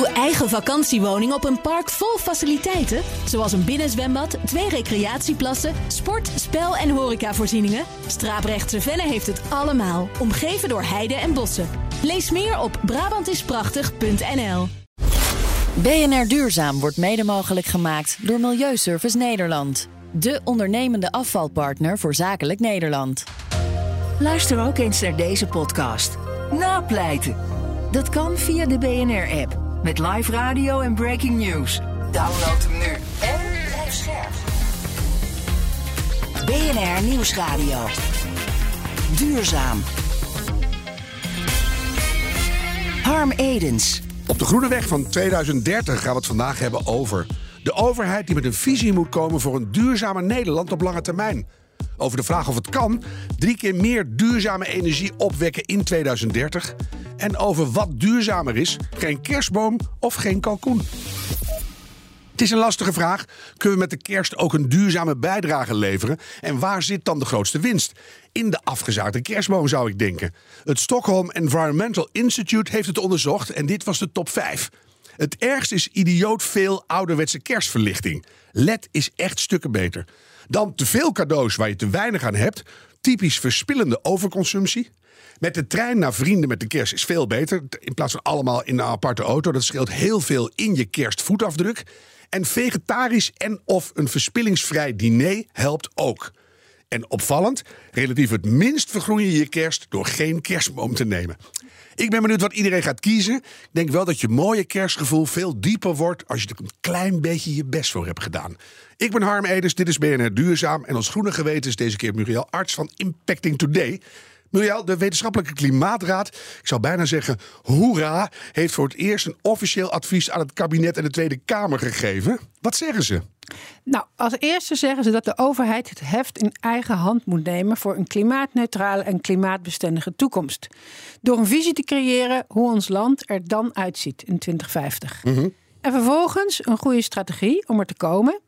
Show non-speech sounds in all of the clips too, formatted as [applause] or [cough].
Uw eigen vakantiewoning op een park vol faciliteiten, zoals een binnenzwembad, twee recreatieplassen, sport, spel en horecavoorzieningen. Straaprechtse Venne heeft het allemaal, omgeven door heide en bossen. Lees meer op Brabantisprachtig.nl. BNR Duurzaam wordt mede mogelijk gemaakt door Milieuservice Nederland. De ondernemende afvalpartner voor zakelijk Nederland. Luister ook eens naar deze podcast. Napleiten. Dat kan via de BNR-app. Met live radio en breaking news. Download hem nu en blijf scherp. BNR Nieuwsradio. Duurzaam. Harm Edens. Op de Groene Weg van 2030 gaan we het vandaag hebben over de overheid die met een visie moet komen voor een duurzamer Nederland op lange termijn. Over de vraag of het kan drie keer meer duurzame energie opwekken in 2030. En over wat duurzamer is: geen kerstboom of geen kalkoen. Het is een lastige vraag. Kunnen we met de kerst ook een duurzame bijdrage leveren? En waar zit dan de grootste winst? In de afgezaagde kerstboom zou ik denken. Het Stockholm Environmental Institute heeft het onderzocht en dit was de top 5. Het ergste is idioot veel ouderwetse kerstverlichting. LED is echt stukken beter. Dan te veel cadeaus waar je te weinig aan hebt. Typisch verspillende overconsumptie. Met de trein naar vrienden met de kerst is veel beter. In plaats van allemaal in een aparte auto. Dat scheelt heel veel in je kerstvoetafdruk. En vegetarisch en of een verspillingsvrij diner helpt ook. En opvallend, relatief het minst vergroen je je kerst door geen kerstboom te nemen. Ik ben benieuwd wat iedereen gaat kiezen. Ik denk wel dat je mooie kerstgevoel veel dieper wordt als je er een klein beetje je best voor hebt gedaan. Ik ben Harm Edens, dit is BNR Duurzaam en ons groene geweten is deze keer Muriel Arts van Impacting Today. Muriel, de Wetenschappelijke Klimaatraad, ik zou bijna zeggen hoera, heeft voor het eerst een officieel advies aan het kabinet en de Tweede Kamer gegeven. Wat zeggen ze? Nou, als eerste zeggen ze dat de overheid het heft in eigen hand moet nemen voor een klimaatneutrale en klimaatbestendige toekomst. Door een visie te creëren hoe ons land er dan uitziet in 2050. En vervolgens een goede strategie om er te komen.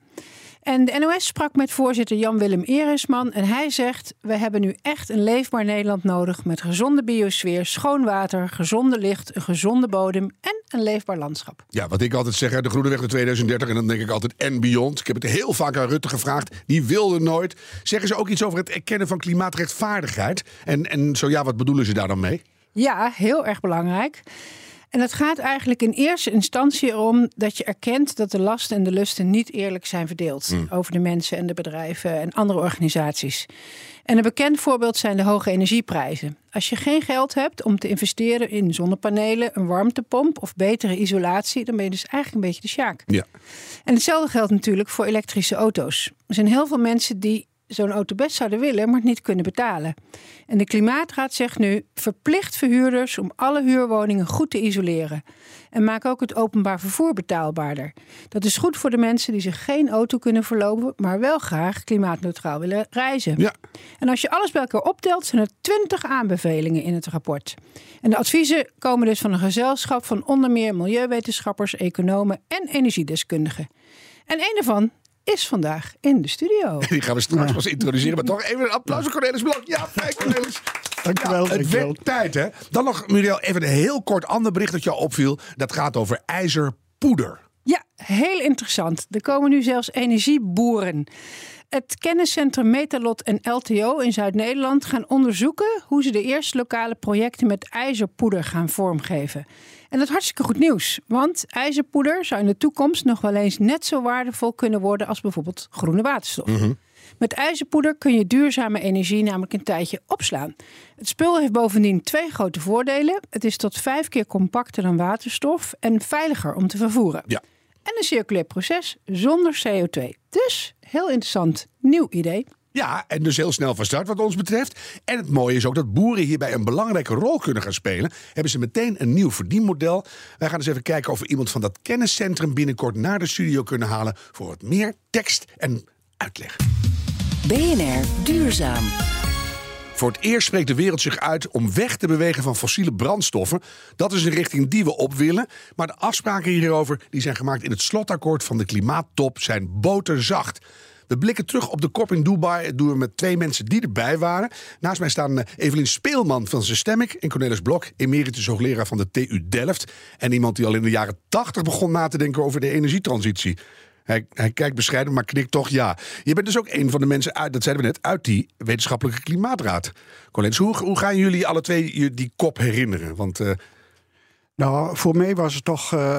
En de NOS sprak met voorzitter Jan-Willem Eresman en hij zegt: We hebben nu echt een leefbaar Nederland nodig met gezonde biosfeer, schoon water, gezonde licht, een gezonde bodem en een leefbaar landschap. Ja, wat ik altijd zeg, hè, de Groene Weg naar 2030 en dan denk ik altijd en beyond. Ik heb het heel vaak aan Rutte gevraagd, die wilde nooit. Zeggen ze ook iets over het erkennen van klimaatrechtvaardigheid? En, en zo ja, wat bedoelen ze daar dan mee? Ja, heel erg belangrijk. En het gaat eigenlijk in eerste instantie om dat je erkent dat de lasten en de lusten niet eerlijk zijn verdeeld over de mensen en de bedrijven en andere organisaties. En een bekend voorbeeld zijn de hoge energieprijzen. Als je geen geld hebt om te investeren in zonnepanelen, een warmtepomp of betere isolatie, dan ben je dus eigenlijk een beetje de sjaak. Ja. En hetzelfde geldt natuurlijk voor elektrische auto's. Er zijn heel veel mensen die zo'n auto best zouden willen, maar het niet kunnen betalen. En de Klimaatraad zegt nu: verplicht verhuurders om alle huurwoningen goed te isoleren. En maak ook het openbaar vervoer betaalbaarder. Dat is goed voor de mensen die zich geen auto kunnen verlopen, maar wel graag klimaatneutraal willen reizen. Ja. En als je alles bij elkaar optelt, zijn er twintig aanbevelingen in het rapport. En de adviezen komen dus van een gezelschap van onder meer milieuwetenschappers, economen en energiedeskundigen. En een daarvan is vandaag in de studio. [laughs] Die gaan we straks pas introduceren. Maar toch even een applaus voor Cornelis Blok. Ja, fijn Cornelis. Dankjewel. Ja, het dankjewel. werd tijd hè. Dan nog Muriel, even een heel kort ander bericht dat jou opviel. Dat gaat over ijzerpoeder. Ja, heel interessant. Er komen nu zelfs energieboeren. Het kenniscentrum Metalot en LTO in Zuid-Nederland gaan onderzoeken hoe ze de eerste lokale projecten met ijzerpoeder gaan vormgeven. En dat is hartstikke goed nieuws, want ijzerpoeder zou in de toekomst nog wel eens net zo waardevol kunnen worden als bijvoorbeeld groene waterstof. Met ijzerpoeder kun je duurzame energie namelijk een tijdje opslaan. Het spul heeft bovendien twee grote voordelen. Het is tot vijf keer compacter dan waterstof en veiliger om te vervoeren. Ja. En een circulair proces zonder CO2. Dus heel interessant nieuw idee. Ja, en dus heel snel van start wat ons betreft. En het mooie is ook dat boeren hierbij een belangrijke rol kunnen gaan spelen. Hebben ze meteen een nieuw verdienmodel. Wij gaan eens even kijken of we iemand van dat kenniscentrum binnenkort naar de studio kunnen halen voor wat meer tekst en uitleg. BNR Duurzaam. Voor het eerst spreekt de wereld zich uit om weg te bewegen van fossiele brandstoffen. Dat is een richting die we op willen. Maar de afspraken hierover die zijn gemaakt in het slotakkoord van de klimaattop zijn boterzacht. We blikken terug op de kop in Dubai. Dat doen we met twee mensen die erbij waren. Naast mij staan uh, Evelien Speelman van Systemic en Cornelis Blok, emeritus hoogleraar van de TU Delft. En iemand die al in de jaren 80 begon na te denken over de energietransitie. Hij, kijkt bescheiden, maar knikt toch ja. Je bent dus ook een van de mensen uit, dat zeiden we net, uit die wetenschappelijke klimaatraad. Colins, hoe, gaan jullie alle twee die kop herinneren? Want uh, nou, voor mij was het toch, uh,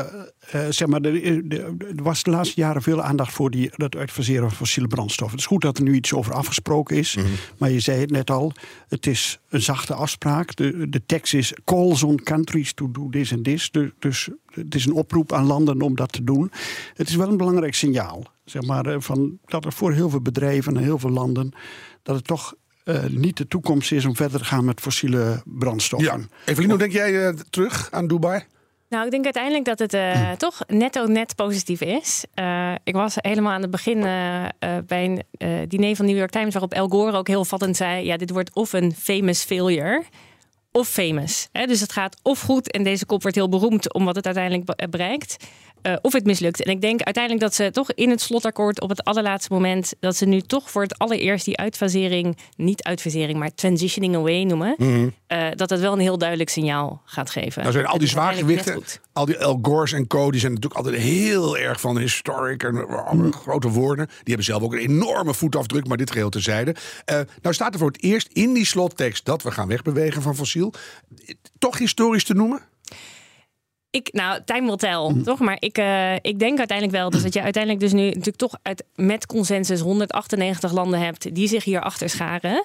uh, zeg maar, er was de laatste jaren veel aandacht voor die, dat uitfaseren van fossiele brandstoffen. Het is goed dat er nu iets over afgesproken is, mm -hmm. maar je zei het net al, het is een zachte afspraak. De, de tekst is calls on countries to do this and this. Dus, dus het is een oproep aan landen om dat te doen. Het is wel een belangrijk signaal, zeg maar, van, dat er voor heel veel bedrijven en heel veel landen, dat het toch uh, niet de toekomst is om verder te gaan met fossiele brandstoffen. Ja. Evelien, hoe denk jij uh, terug aan Dubai? Nou, ik denk uiteindelijk dat het uh, hm. toch netto net positief is. ik was helemaal aan het begin bij een diner van New York Times... waarop El Gore ook heel vattend zei... ja, dit wordt of een famous failure of famous. Hè? Dus het gaat of goed en deze kop wordt heel beroemd... om wat het uiteindelijk bereikt... Uh, of het mislukt. En ik denk uiteindelijk dat ze toch in het slotakkoord op het allerlaatste moment, dat ze nu toch voor het allereerst die uitfasering, niet uitfasering, maar transitioning away noemen, mm -hmm. uh, dat het wel een heel duidelijk signaal gaat geven. Nou zijn al die zwaargewichten, al die El Gores en Co, die zijn natuurlijk altijd heel erg van historic en mm. grote woorden. Die hebben zelf ook een enorme voetafdruk, maar dit geheel terzijde. Uh, nou staat er voor het eerst in die slottekst dat we gaan wegbewegen van fossiel. Toch historisch te noemen? Ik, nou, time will tell, mm. toch? Maar ik, uh, ik denk uiteindelijk wel dus dat je uiteindelijk dus nu natuurlijk toch uit, met consensus 198 landen hebt die zich hier achter scharen.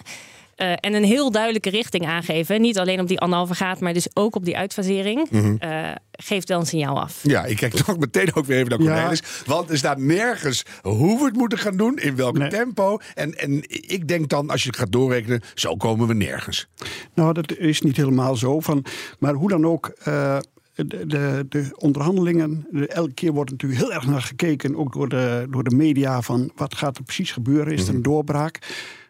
Uh, en een heel duidelijke richting aangeven. Niet alleen op die anderhalve graad, maar dus ook op die uitfasering. Mm -hmm. uh, geeft wel een signaal af. Ja, ik kijk toch meteen ook weer even naar Cornelis. Ja. Want er staat nergens hoe we het moeten gaan doen, in welk nee. tempo. En, en ik denk dan, als je het gaat doorrekenen, zo komen we nergens. Nou, dat is niet helemaal zo. Van, maar hoe dan ook. Uh, de, de, de, onderhandelingen, elke keer wordt natuurlijk heel erg naar gekeken, ook door de, door de media, van wat gaat er precies gebeuren? Is er een doorbraak?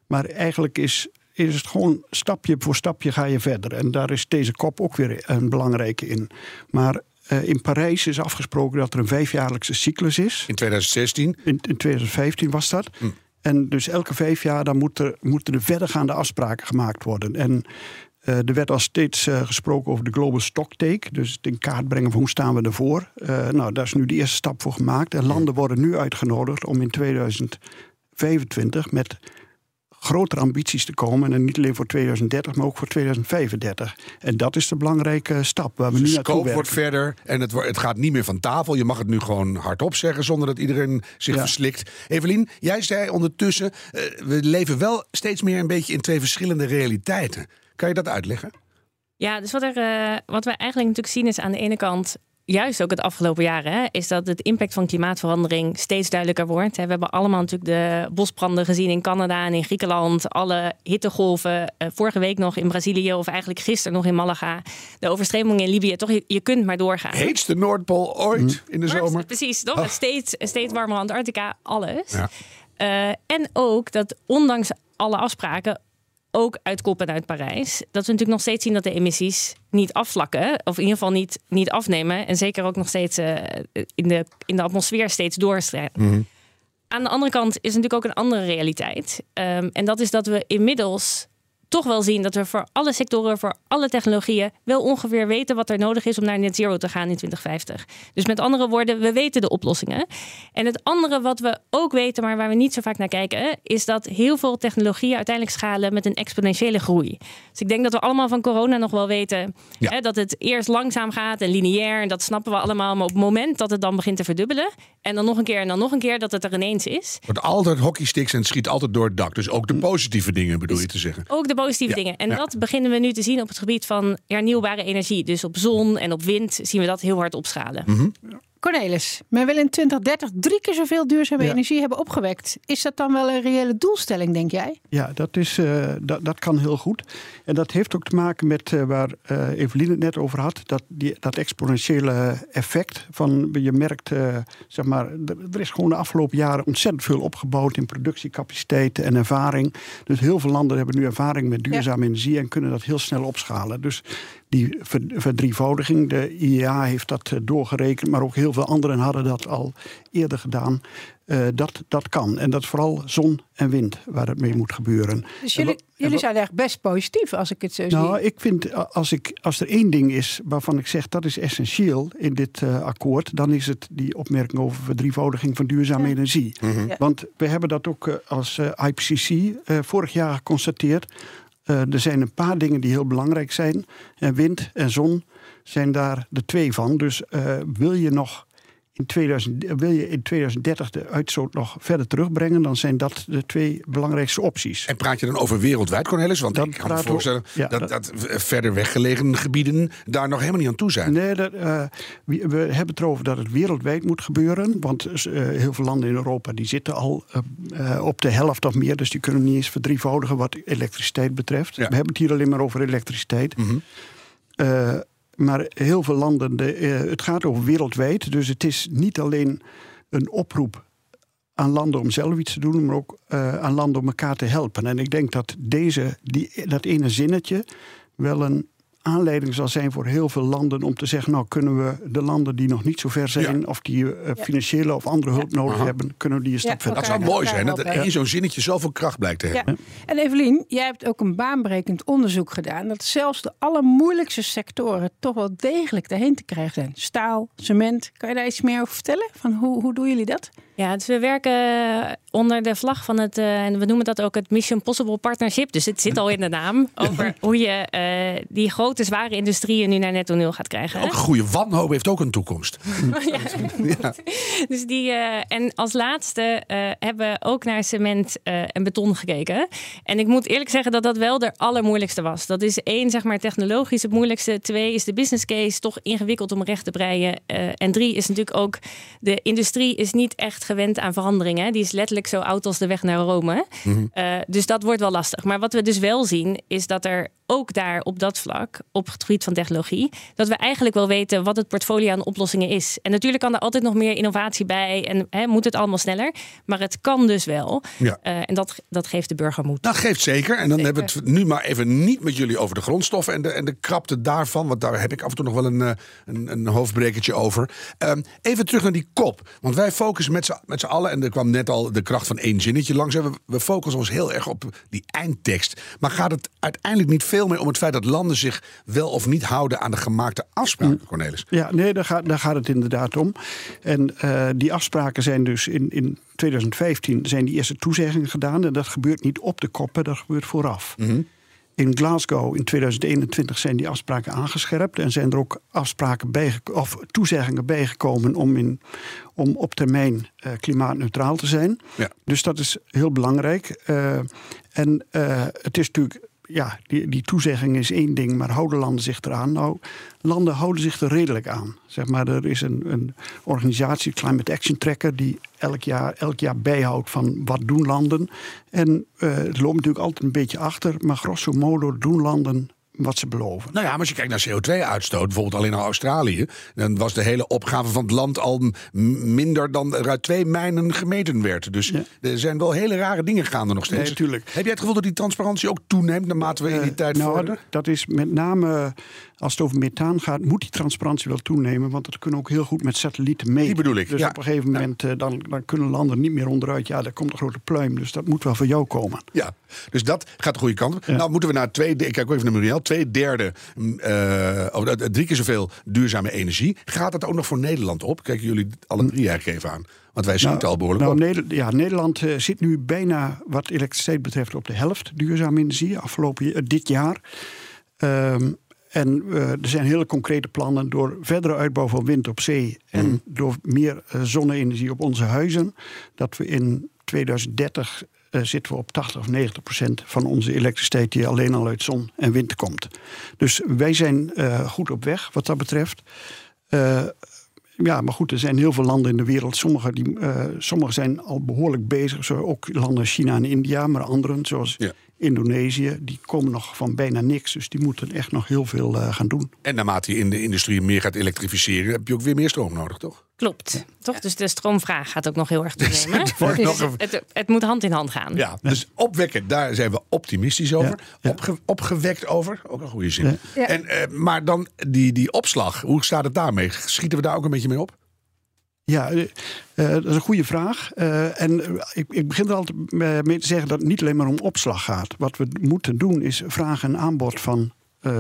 Maar eigenlijk is, is het gewoon stapje voor stapje ga je verder. En daar is deze kop ook weer een belangrijke in. Maar uh, in Parijs is afgesproken dat er een vijfjaarlijkse cyclus is. In 2016? In, in 2015 was dat. Hm. En dus elke vijf jaar dan moeten, moeten er verdergaande afspraken gemaakt worden. En uh, er werd al steeds uh, gesproken over de global stocktake. Dus het in kaart brengen van hoe staan we ervoor. Uh, nou, daar is nu de eerste stap voor gemaakt. En landen worden nu uitgenodigd om in 2025 met grotere ambities te komen. En niet alleen voor 2030, maar ook voor 2035. En dat is de belangrijke stap waar we dus nu naartoe werken. wordt verder en het, het gaat niet meer van tafel. Je mag het nu gewoon hardop zeggen zonder dat iedereen zich ja. verslikt. Evelien, jij zei ondertussen... we leven wel steeds meer een beetje in twee verschillende realiteiten. Kan je dat uitleggen? Ja, dus wat, er, uh, wat we eigenlijk natuurlijk zien is aan de ene kant juist ook het afgelopen jaren, hè, is dat het impact van klimaatverandering steeds duidelijker wordt. We hebben allemaal natuurlijk de bosbranden gezien in Canada en in Griekenland. Alle hittegolven, uh, vorige week nog in Brazilië of eigenlijk gisteren nog in Malaga. De overstromingen in Libië. Toch, je, je kunt maar doorgaan. Heetste Noordpool ooit mm. in de maar, zomer. Precies, toch? Oh. Steeds, steeds warmer Antarctica, alles. Ja. Uh, en ook dat ondanks alle afspraken ook uit Kop en uit Parijs. Dat we natuurlijk nog steeds zien dat de emissies niet afvlakken. Of in ieder geval niet, niet afnemen. En zeker ook nog steeds uh, in, de, in de atmosfeer steeds doorstrijden. Mm -hmm. Aan de andere kant is natuurlijk ook een andere realiteit. Um, en dat is dat we inmiddels toch wel zien dat we voor alle sectoren, voor alle technologieën, wel ongeveer weten wat er nodig is om naar net zero te gaan in 2050. Dus met andere woorden, we weten de oplossingen. En het andere wat we ook weten, maar waar we niet zo vaak naar kijken, is dat heel veel technologieën uiteindelijk schalen met een exponentiële groei. Dus ik denk dat we allemaal van corona nog wel weten ja. hè, dat het eerst langzaam gaat en lineair. En dat snappen we allemaal. Maar op het moment dat het dan begint te verdubbelen, en dan nog een keer en dan nog een keer, dat het er ineens is. Het wordt altijd hockeysticks en het schiet altijd door het dak. Dus ook de positieve dingen bedoel je te zeggen. Ook de positieve ja. dingen. En ja. dat beginnen we nu te zien op het gebied van hernieuwbare energie. Dus op zon en op wind zien we dat heel hard opschalen. Mm -hmm. Cornelis, men wil in 2030 drie keer zoveel duurzame ja. energie hebben opgewekt. Is dat dan wel een reële doelstelling, denk jij? Ja, dat, is, uh, dat, dat kan heel goed. En dat heeft ook te maken met uh, waar uh, Evelien het net over had. Dat, die, dat exponentiële effect. Van, je merkt, zeg maar, er is gewoon de afgelopen jaren ontzettend veel opgebouwd in productiecapaciteiten en ervaring. Dus heel veel landen hebben nu ervaring met duurzame ja. energie en kunnen dat heel snel opschalen. Dus die verdrievoudiging. De IEA heeft dat doorgerekend, maar ook heel veel anderen hadden dat al eerder gedaan. Uh, dat, dat kan. En dat is vooral zon en wind waar het mee moet gebeuren. Dus jullie, jullie zijn echt best positief als ik het zo nou, zie. Nou, ik vind als, ik, als er één ding is waarvan ik zeg dat is essentieel in dit uh, akkoord, dan is het die opmerking over verdrievoudiging van duurzame energie. Mm Want we hebben dat ook uh, als IPCC vorig jaar geconstateerd. Er zijn een paar dingen die heel belangrijk zijn. En wind en zon zijn daar de twee van. Dus wil je nog in 2000, wil je in 2030 de uitstoot nog verder terugbrengen, dan zijn dat de twee belangrijkste opties. En praat je dan over wereldwijd, Cornelis? Want ik kan me voorstellen dat, dat, verder weggelegen gebieden daar nog helemaal niet aan toe zijn. Nee, dat, uh, we, we, hebben het erover dat het wereldwijd moet gebeuren. Want uh, heel veel landen in Europa die zitten al uh, op de helft of meer. Dus die kunnen niet eens verdrievoudigen wat elektriciteit betreft. We hebben het hier alleen maar over elektriciteit. Mm -hmm. Maar heel veel landen, de, eh, het gaat over wereldwijd. Dus het is niet alleen een oproep aan landen om zelf iets te doen, maar ook uh, aan landen om elkaar te helpen. En ik denk dat deze, die, dat ene zinnetje wel een aanleiding zal zijn voor heel veel landen om te zeggen: Nou, kunnen we de landen die nog niet zo ver zijn, of die uh, financiële of andere hulp nodig hebben, kunnen we die een stap verder. Dat zou mooi zijn, dat in zo'n zinnetje zoveel kracht blijkt te hebben. En Evelien, jij hebt ook een baanbrekend onderzoek gedaan dat zelfs de allermoeilijkste sectoren toch wel degelijk daarheen te krijgen zijn. Staal, cement. Kan je daar iets meer over vertellen? Van hoe, hoe doen jullie dat? Ja, dus we werken onder de vlag van het, uh, en we noemen dat ook het Mission Possible Partnership. Dus het zit al in de naam. [laughs] Over hoe je uh, die grote, zware industrieën nu naar netto nul gaat krijgen. Ook een goede wanhoop heeft ook een toekomst. [laughs] ja, ja. Dus die, uh, en als laatste hebben we ook naar cement en beton gekeken. En ik moet eerlijk zeggen dat dat wel de allermoeilijkste was. Dat is één, zeg maar, technologisch het moeilijkste. Twee is de business case toch ingewikkeld om recht te breien. en drie is natuurlijk ook de industrie is niet echt gewend aan veranderingen. Die is letterlijk zo oud als de weg naar Rome. Mhm. Eh, dus dat wordt wel lastig. Maar wat we dus wel zien, is dat er ook daar op dat vlak, op het gebied van technologie, dat we eigenlijk wel weten wat het portfolio aan oplossingen is. En natuurlijk kan er altijd nog meer innovatie bij en hè, moet het allemaal sneller. Maar het kan dus wel. Ja. Uh, en dat, dat geeft de burger moed. Dat geeft zeker. En dan hebben we het nu maar even niet met jullie over de grondstoffen en de, en de krapte daarvan. Want daar heb ik af en toe nog wel een, eh, een, een hoofdbrekertje over. Um, even terug naar die kop. Want wij focussen met z'n allen, en er kwam net al de kracht van één zinnetje langs. We, we focussen ons heel erg op die eindtekst. Maar gaat het uiteindelijk niet veel veel meer om het feit dat landen zich wel of niet houden aan de gemaakte afspraken, Cornelis. Ja, nee, daar gaat, daar gaat het inderdaad om. En uh, die afspraken zijn dus in, in 2015 zijn die eerste toezeggingen gedaan. En dat gebeurt niet op de koppen, dat gebeurt vooraf. Mm -hmm. In Glasgow in 2021 zijn die afspraken aangescherpt en zijn er ook afspraken bij, of toezeggingen bijgekomen om, in, om op termijn uh, klimaatneutraal te zijn. Ja. Dus dat is heel belangrijk. Uh, en uh, het is natuurlijk ja, die, die toezegging is één ding, maar houden landen zich eraan? Nou, landen houden zich er redelijk aan. Zeg maar, er is een, een organisatie, Climate Action Tracker, die elk jaar, elk jaar bijhoudt van wat doen landen. En uh, het loopt natuurlijk altijd een beetje achter, maar grosso modo doen landen wat ze beloven. Nou ja, maar als je kijkt naar CO2-uitstoot, bijvoorbeeld alleen naar Australië, dan was de hele opgave van het land al minder dan er uit twee mijnen gemeten werd. Dus er zijn wel hele rare dingen gaande nog steeds. Nee, natuurlijk. Heb jij het gevoel dat die transparantie ook toeneemt naarmate we in die uh, tijd nou, vorderen? Dat is met name als het over methaan gaat, moet die transparantie wel toenemen. Want dat kunnen ook heel goed met satellieten meten. Die bedoel ik. Dus op een gegeven moment uh, dan, dan, kunnen landen niet meer onderuit. Ja, daar komt een grote pluim. Dus dat moet wel voor jou komen. Ja, dus dat gaat de goede kant op. Nou moeten we naar twee, ik kijk even naar Muriel, twee derde, uh, of, drie keer zoveel duurzame energie. Gaat dat ook nog voor Nederland op? Kijken jullie alle drie eigenlijk even aan. Want wij zien nou, het al behoorlijk nou, Nederland, ja, Nederland uh, zit nu bijna wat elektriciteit betreft op de helft duurzame energie. Afgelopen dit jaar. Um, en uh, er zijn hele concrete plannen door verdere uitbouw van wind op zee en mhm. door meer zonne-energie op onze huizen, dat we in 2030 uh, zitten we op 80 of 90 procent van onze elektriciteit die alleen al uit zon en wind komt. Dus wij zijn goed op weg wat dat betreft. Ja, maar goed, er zijn heel veel landen in de wereld. Sommige, die, sommige zijn al behoorlijk bezig. Zo ook landen China en India, maar anderen, zoals Indonesië, die komen nog van bijna niks. Dus die moeten echt nog heel veel uh, gaan doen. En naarmate je in de industrie meer gaat elektrificeren, heb je ook weer meer stroom nodig, toch? Klopt, toch? Dus de stroomvraag gaat ook nog heel erg [laughs] toenemen. nog een- het, het moet hand in hand gaan. Ja, dus opwekken, daar zijn we optimistisch over. Ja. Opge- opgewekt over, ook een goede zin. Ja. En, eh, maar dan die, die opslag, hoe staat het daarmee? Schieten we daar ook een beetje mee op? Ja, eh, eh, dat is een goede vraag. Eh, en ik, ik begin er altijd mee te zeggen dat het niet alleen maar om opslag gaat. Wat we moeten doen is vraag en aanbod van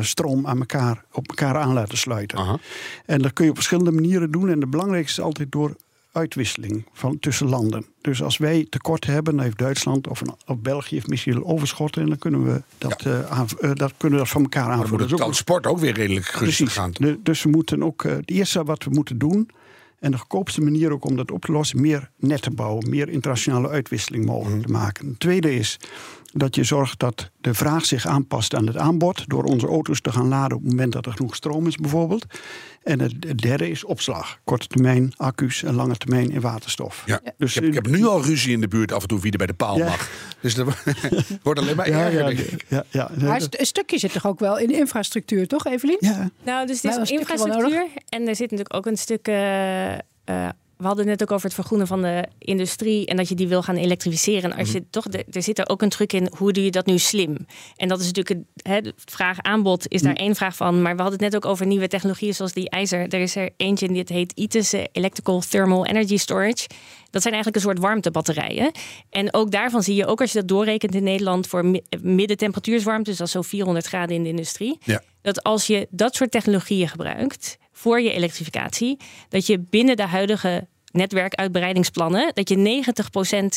stroom aan elkaar, op elkaar aan laten sluiten. Aha. En dat kun je op verschillende manieren doen. En de belangrijkste is altijd door uitwisseling van, tussen landen. Dus als wij tekort hebben, dan heeft Duitsland of, een, of België heeft misschien overschotten. En dan kunnen we dat, aan, dat, kunnen we dat van elkaar Dan moet aanvullen. het is ook transport ook weer redelijk gunstig gaan. De- dus we moeten ook, het eerste wat we moeten doen, en de goedkoopste manier ook om dat op te lossen, meer netten bouwen, meer internationale uitwisseling mogelijk te maken. Het tweede is dat je zorgt dat de vraag zich aanpast aan het aanbod, door onze auto's te gaan laden op het moment dat er genoeg stroom is, bijvoorbeeld. En het derde is opslag. Korte termijn accu's en lange termijn in waterstof. Ja. Dus ik, heb, ik heb nu al ruzie in de buurt af en toe wie er bij de paal Ja. mag. Dus dat [laughs] wordt alleen maar ja, erger, ja, denk ik. ja, ja, Maar een st- een stukje zit toch ook wel in infrastructuur, toch, Evelien? ja. Nou, dus het een is infrastructuur. En er zit natuurlijk ook een stuk. eh, eh, we hadden het net ook over het vergroenen van de industrie en dat je die wil gaan elektrificeren. Als je toch, de- er zit er ook een truc in, hoe doe je dat nu slim? En dat is natuurlijk het hè, de vraag aanbod is daar één vraag van. Maar we hadden het net ook over nieuwe technologieën zoals die ijzer. Er is er eentje en dit heet ITES, eh, Electrical Thermal Energy Storage. Dat zijn eigenlijk een soort warmtebatterijen. En ook daarvan zie je, ook als je dat doorrekent in Nederland voor mi- middentemperatuurswarmte, dus dat is zo 400 graden in de industrie Ja. dat als je dat soort technologieën gebruikt voor je elektrificatie, dat je binnen de huidige netwerkuitbreidingsplannen, dat je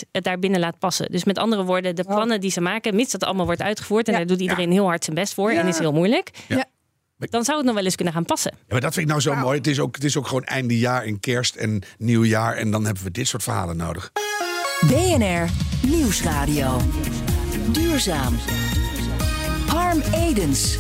90% het daar binnen laat passen. Dus met andere woorden, de plannen die ze maken, mits dat allemaal wordt uitgevoerd, en Ja. daar doet iedereen heel hard zijn best voor en is heel moeilijk. Ja. Dan zou het nog wel eens kunnen gaan passen. Ja, maar dat vind ik nou zo mooi. Het is, ook, het is ook gewoon einde jaar en kerst en nieuwjaar. En dan hebben we dit soort verhalen nodig. BNR Nieuwsradio. Duurzaam. Harm Edens.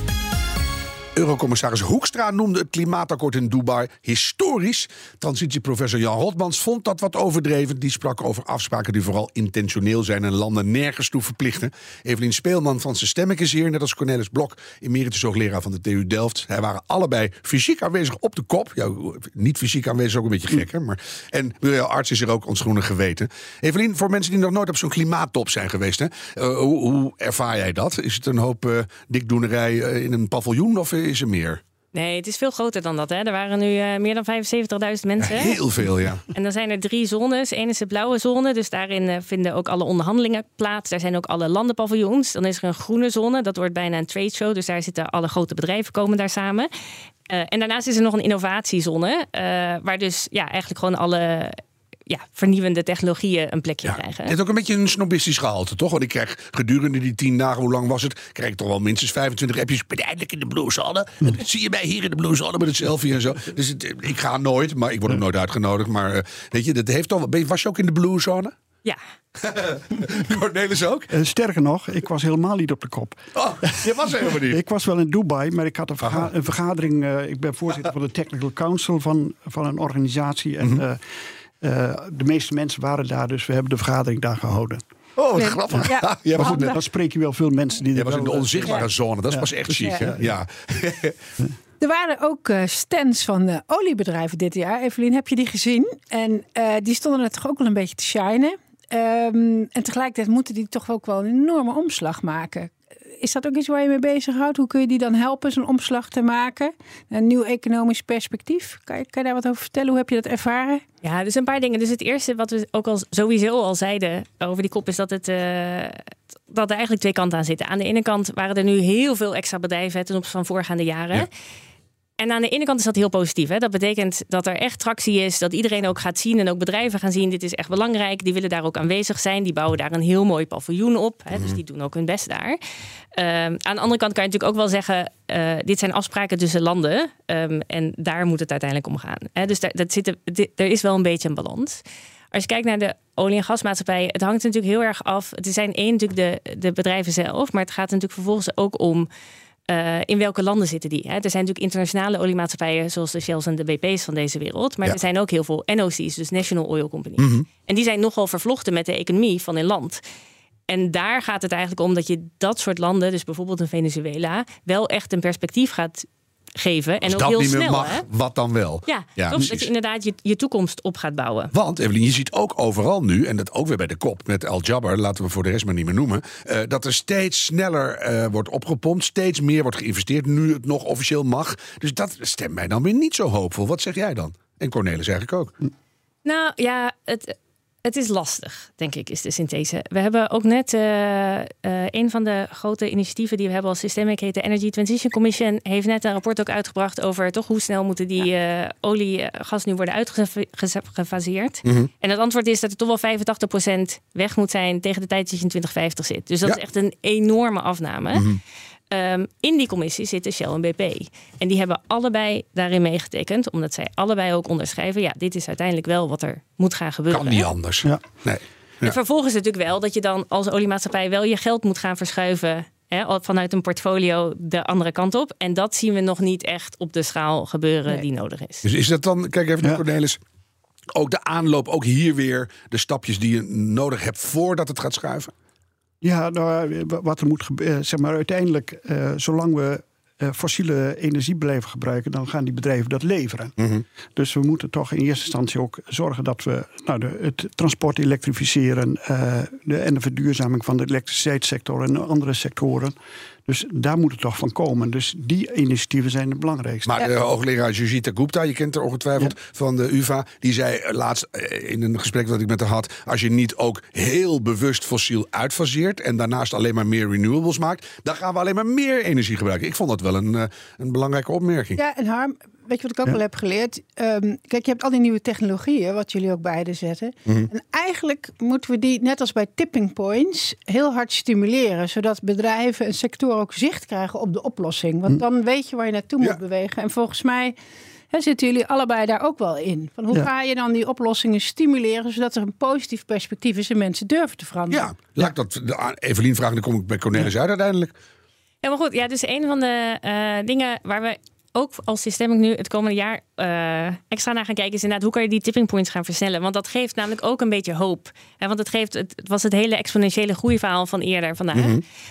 Eurocommissaris Hoekstra noemde het klimaatakkoord in Dubai historisch. Transitieprofessor Jan Rotmans vond dat wat overdreven. Die sprak over afspraken die vooral intentioneel zijn en landen nergens toe verplichten. Evelien Speelman van zijn is hier, net als Cornelis Blok, emeritus hoogleraar van de TU Delft. Zij waren allebei fysiek aanwezig op de kop. Ja, niet fysiek aanwezig ook een beetje gek? Maar, en Muriel Arts is er ook ons geweten. Evelien, voor mensen die nog nooit op zo'n klimaattop zijn geweest, hè? eh, hoe, hoe ervaar jij dat? Is het een hoop eh, dikdoenerij eh, in een paviljoen of is er meer? Nee, het is veel groter dan dat. Hè. Er waren nu eh, meer dan 75.000 mensen. Heel veel, ja. En dan zijn er drie zones. Eén is de blauwe zone, dus daarin eh, vinden ook alle onderhandelingen plaats. Daar zijn ook alle landenpaviljoens. Dan is er een groene zone, dat wordt bijna een trade show. Dus daar zitten alle grote bedrijven komen daar samen. Eh, en daarnaast is er nog een innovatiezone, waar dus ja, eigenlijk gewoon alle ja, vernieuwende technologieën een plekje Ja, krijgen. het heeft ook een beetje een snobistisch gehalte, toch? Want ik krijg gedurende die tien dagen, hoe lang was het? Krijg ik toch wel minstens 25 appjes. Ik ben eindelijk in de Blue Zone. En dat zie je mij hier in de Blue Zone met het selfie en zo. Dus het, ik ga nooit, maar ik word ook nooit uitgenodigd. Maar eh, weet je, dat heeft toch Was je ook in de Blue Zone? Ja, [laughs] Cornelis ook? Eh, sterker nog, ik was helemaal niet op de kop. Oh, je was helemaal niet. [laughs] Ik was wel in Dubai, maar ik had een, verga- Aha. een vergadering. eh, ik ben voorzitter van de Technical Council van, van een organisatie. En Mhm. eh, eh, de meeste mensen waren daar, dus we hebben de vergadering daar gehouden. Oh, wat grappig. Ja. [laughs] Was, Maar goed, de, dan spreek je wel veel mensen die jij er was in de eh, onzichtbare zone. Dat is pas echt chic, hè? Ja. Er waren ook eh, stands van eh, oliebedrijven dit jaar. Evelien, heb je die gezien? En eh, die stonden er toch ook wel een beetje te shinen. Ehm, en tegelijkertijd moeten die toch ook wel een enorme omslag maken. Is dat ook iets waar je mee bezighoudt? Hoe kun je die dan helpen, zo'n omslag te maken? Een nieuw economisch perspectief. Kan je, kan je daar wat over vertellen? Hoe heb je dat ervaren? Ja, dus een paar dingen. Dus het eerste wat we ook al sowieso al zeiden over die kop is dat het eh, dat er eigenlijk twee kanten aan zitten. Aan de ene kant waren er nu heel veel extra bedrijven ten opzichte van voorgaande jaren. Ja. En aan de ene kant is dat heel positief. Hè? Dat betekent dat er echt tractie is, dat iedereen ook gaat zien en ook bedrijven gaan zien. Dit is echt belangrijk. Die willen daar ook aanwezig zijn. Die bouwen daar een heel mooi paviljoen op. Hè? Dus die doen ook hun best daar. Ehm, aan de andere kant kan je natuurlijk ook wel zeggen: eh, dit zijn afspraken tussen landen. ehm, en daar moet het uiteindelijk om gaan. Hè? Dus daar, dat zit, er er is wel een beetje een balans. Als je kijkt naar de olie- en gasmaatschappijen, het hangt natuurlijk heel erg af. Het zijn één natuurlijk de, de bedrijven zelf, maar het gaat natuurlijk vervolgens ook om eh, in welke landen zitten die. Hè? Er zijn natuurlijk internationale oliemaatschappijen zoals de Shells en de BP's van deze wereld, maar Ja. er zijn ook heel veel NOC's, dus National Oil Companies. En die zijn nogal vervlochten met de economie van een land. En daar gaat het eigenlijk om dat je dat soort landen, dus bijvoorbeeld een Venezuela, wel echt een perspectief gaat geven. En Als ook dat heel niet meer snel. mag, hè? wat dan wel? Ja, toch? precies. dat je inderdaad je, je toekomst op gaat bouwen. Want, Evelien, je ziet ook overal nu, en dat ook weer bij de kop met Al Jabbar, laten we voor de rest maar niet meer noemen, eh, dat er steeds sneller eh, wordt opgepompt, steeds meer wordt geïnvesteerd, nu het nog officieel mag. Dus dat stemt mij dan weer niet zo hoopvol. Wat zeg jij dan? En Cornelis eigenlijk ook. Nou ja, het, het is lastig, denk ik, is de synthese. We hebben ook net eh, eh, een van de grote initiatieven die we hebben als Systemic heet de Energy Transition Commission, heeft net een rapport ook uitgebracht over toch hoe snel moeten die eh, olie en gas nu worden uitgefaseerd. En het antwoord is dat er toch wel 85% weg moet zijn tegen de tijd dat je in 2050 zit. Dus dat Ja. is echt een enorme afname. Ehm, in die commissie zitten Shell en BP. En die hebben allebei daarin meegetekend, omdat zij allebei ook onderschrijven: ja, dit is uiteindelijk wel wat er moet gaan gebeuren. Kan niet anders. Ja. Nee. En vervolgens is het natuurlijk wel dat je dan als oliemaatschappij wel je geld moet gaan verschuiven. Hè, al- vanuit een portfolio de andere kant op. En dat zien we nog niet echt op de schaal gebeuren Nee. die nodig is. Dus is dat dan, kijk even naar Ja. Cornelis, ook de aanloop, ook hier weer de stapjes die je nodig hebt voordat het gaat schuiven? Ja, nou, eh, wat er moet gebeuren, zeg maar uiteindelijk, eh, zolang we eh, fossiele energie blijven gebruiken, dan gaan die bedrijven dat leveren. Dus we moeten toch in eerste instantie ook zorgen dat we nou, de, het transport elektrificeren eh, de, en de verduurzaming van de elektriciteitssector en andere sectoren. Dus daar moet het toch van komen. Dus die initiatieven zijn het belangrijkste. Maar de hoogleraar Jujita Gupta, je kent haar ongetwijfeld van de UvA, die zei eh, laatst eh, in een gesprek dat ik met haar had, als je niet ook heel bewust fossiel uitfaseert en daarnaast alleen maar meer renewables maakt, dan gaan we alleen maar meer energie gebruiken. Ik vond dat wel een, eh, een belangrijke opmerking. Ja, en Harm, weet je wat ik ook Ja. wel heb geleerd? Ehm, kijk, je hebt al die nieuwe technologieën, wat jullie ook beide zetten. En eigenlijk moeten we die, net als bij tipping points, heel hard stimuleren. Zodat bedrijven en sectoren ook zicht krijgen op de oplossing. Want dan weet je waar je naartoe Ja. moet bewegen. En volgens mij hè, zitten jullie allebei daar ook wel in. Van hoe Ja. ga je dan die oplossingen stimuleren, zodat er een positief perspectief is en mensen durven te veranderen? Ja, laat ik dat de- aan Evelien vragen, dan kom ik bij Cornelis uit uiteindelijk. Ja, maar goed. Ja, dus een van de eh, dingen waar we ook als Systemic nu het komende jaar eh, extra naar gaan kijken... is inderdaad hoe kan je die tipping points gaan versnellen. Want dat geeft namelijk ook een beetje hoop. Hè, want het, geeft, het, het was het hele exponentiële groeiverhaal van eerder vandaag.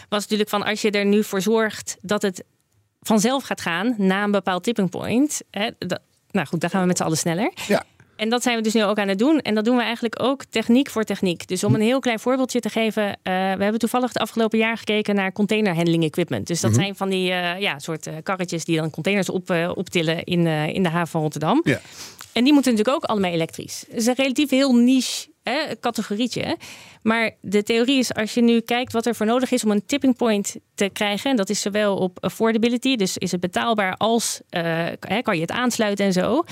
Was natuurlijk van als je er nu voor zorgt dat het vanzelf gaat gaan... na een bepaald tipping point... Hè, dat, nou goed, dan gaan we met z'n allen sneller. Ja. En dat zijn we dus nu ook aan het doen. En dat doen we eigenlijk ook techniek voor techniek. Dus om een heel klein voorbeeldje te geven. eh, we hebben toevallig het afgelopen jaar gekeken naar container handling equipment. Dus dat zijn van die eh, ja, soort eh, karretjes die dan containers op, optillen in, in de haven van Rotterdam. Ja. En die moeten natuurlijk ook allemaal elektrisch. Het is een relatief heel niche hè, categorietje. Maar de theorie is, als je nu kijkt wat er voor nodig is om een tipping point te krijgen, en dat is zowel op affordability, dus is het betaalbaar, als hè, kan je het aansluiten en zo.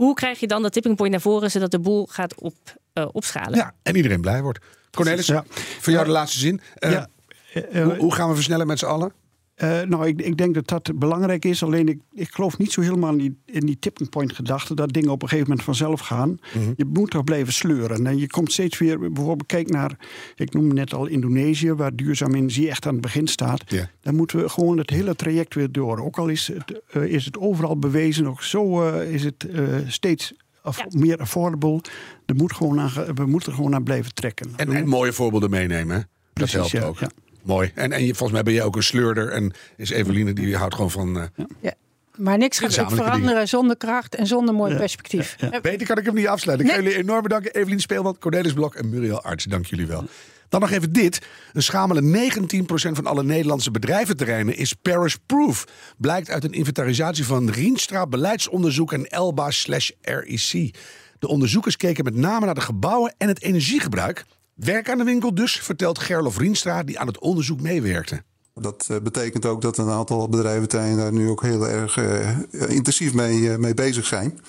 Hoe krijg je dan dat tipping point naar voren, zodat de boel gaat op, eh, opschalen? ja, en iedereen blij wordt. Cornelis, Ja. voor jou de laatste zin. Ja, eh, hoe, hoe gaan we versnellen met z'n allen? Eh, nou, ik, ik denk dat dat belangrijk is. Alleen ik, ik geloof niet zo helemaal in die, in die tipping point gedachte. Dat dingen op een gegeven moment vanzelf gaan. Je moet toch blijven sleuren. En je komt steeds weer, bijvoorbeeld kijk naar, ik noemde net al Indonesië, waar duurzame energie echt aan het begin staat. Dan moeten we gewoon het hele traject weer door. Ook al is het, eh, is het overal bewezen, ook zo eh, is het eh, steeds Ja. meer affordable. Er moet gewoon aan, we moeten er gewoon aan blijven trekken. En, en mooie voorbeelden meenemen. hè? Dat Precies, helpt ja, ook. ja. Mooi. En, en je, volgens mij ben je ook een sleurder. En is Eveline, die houdt gewoon van... eh, Ja. Maar niks gaat veranderen zonder kracht en zonder mooi perspectief. Ja. Beter kan ik hem niet afsluiten. Ik ga jullie enorm bedanken. Evelien Speelman, Cornelis Blok en Muriel Arts. Dank jullie wel. Dan nog even dit. Een schamele 19% van alle Nederlandse bedrijventerreinen is Paris-proof. Blijkt uit een inventarisatie van Rienstra Beleidsonderzoek en Elba slash REC. De onderzoekers keken met name naar de gebouwen en het energiegebruik. Werk aan de winkel dus, vertelt Gerlof Rienstra, die aan het onderzoek meewerkte. Dat eh, betekent ook dat een aantal bedrijven daar nu ook heel erg eh, intensief mee, eh, mee bezig zijn.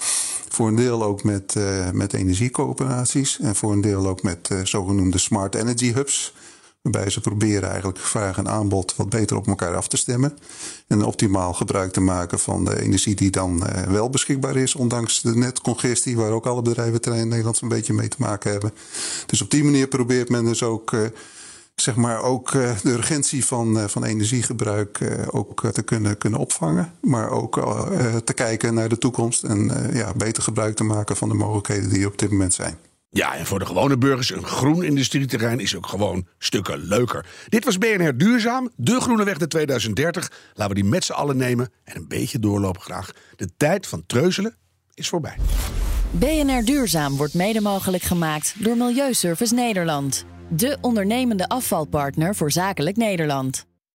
Voor een deel ook met, met energiecoöperaties en voor een deel ook met zogenoemde smart energy hubs. Waarbij ze proberen eigenlijk vraag en aanbod wat beter op elkaar af te stemmen. En optimaal gebruik te maken van de energie die dan eh, wel beschikbaar is. Ondanks de netcongestie waar ook alle bedrijven in Nederland een beetje mee te maken hebben. Dus op die manier probeert men dus ook... eh, zeg maar ook eh, de urgentie van, van energiegebruik ook te kunnen, kunnen opvangen. Maar ook te kijken naar de toekomst en ja, beter gebruik te maken van de mogelijkheden die er op dit moment zijn. Ja, en voor de gewone burgers een groen industrieterrein is ook gewoon stukken leuker. Dit was BNR Duurzaam, de groene weg naar 2030. Laten we die met z'n allen nemen en een beetje doorlopen graag. De tijd van treuzelen is voorbij. BNR Duurzaam wordt mede mogelijk gemaakt door Milieuservice Nederland. De ondernemende afvalpartner voor Zakelijk Nederland.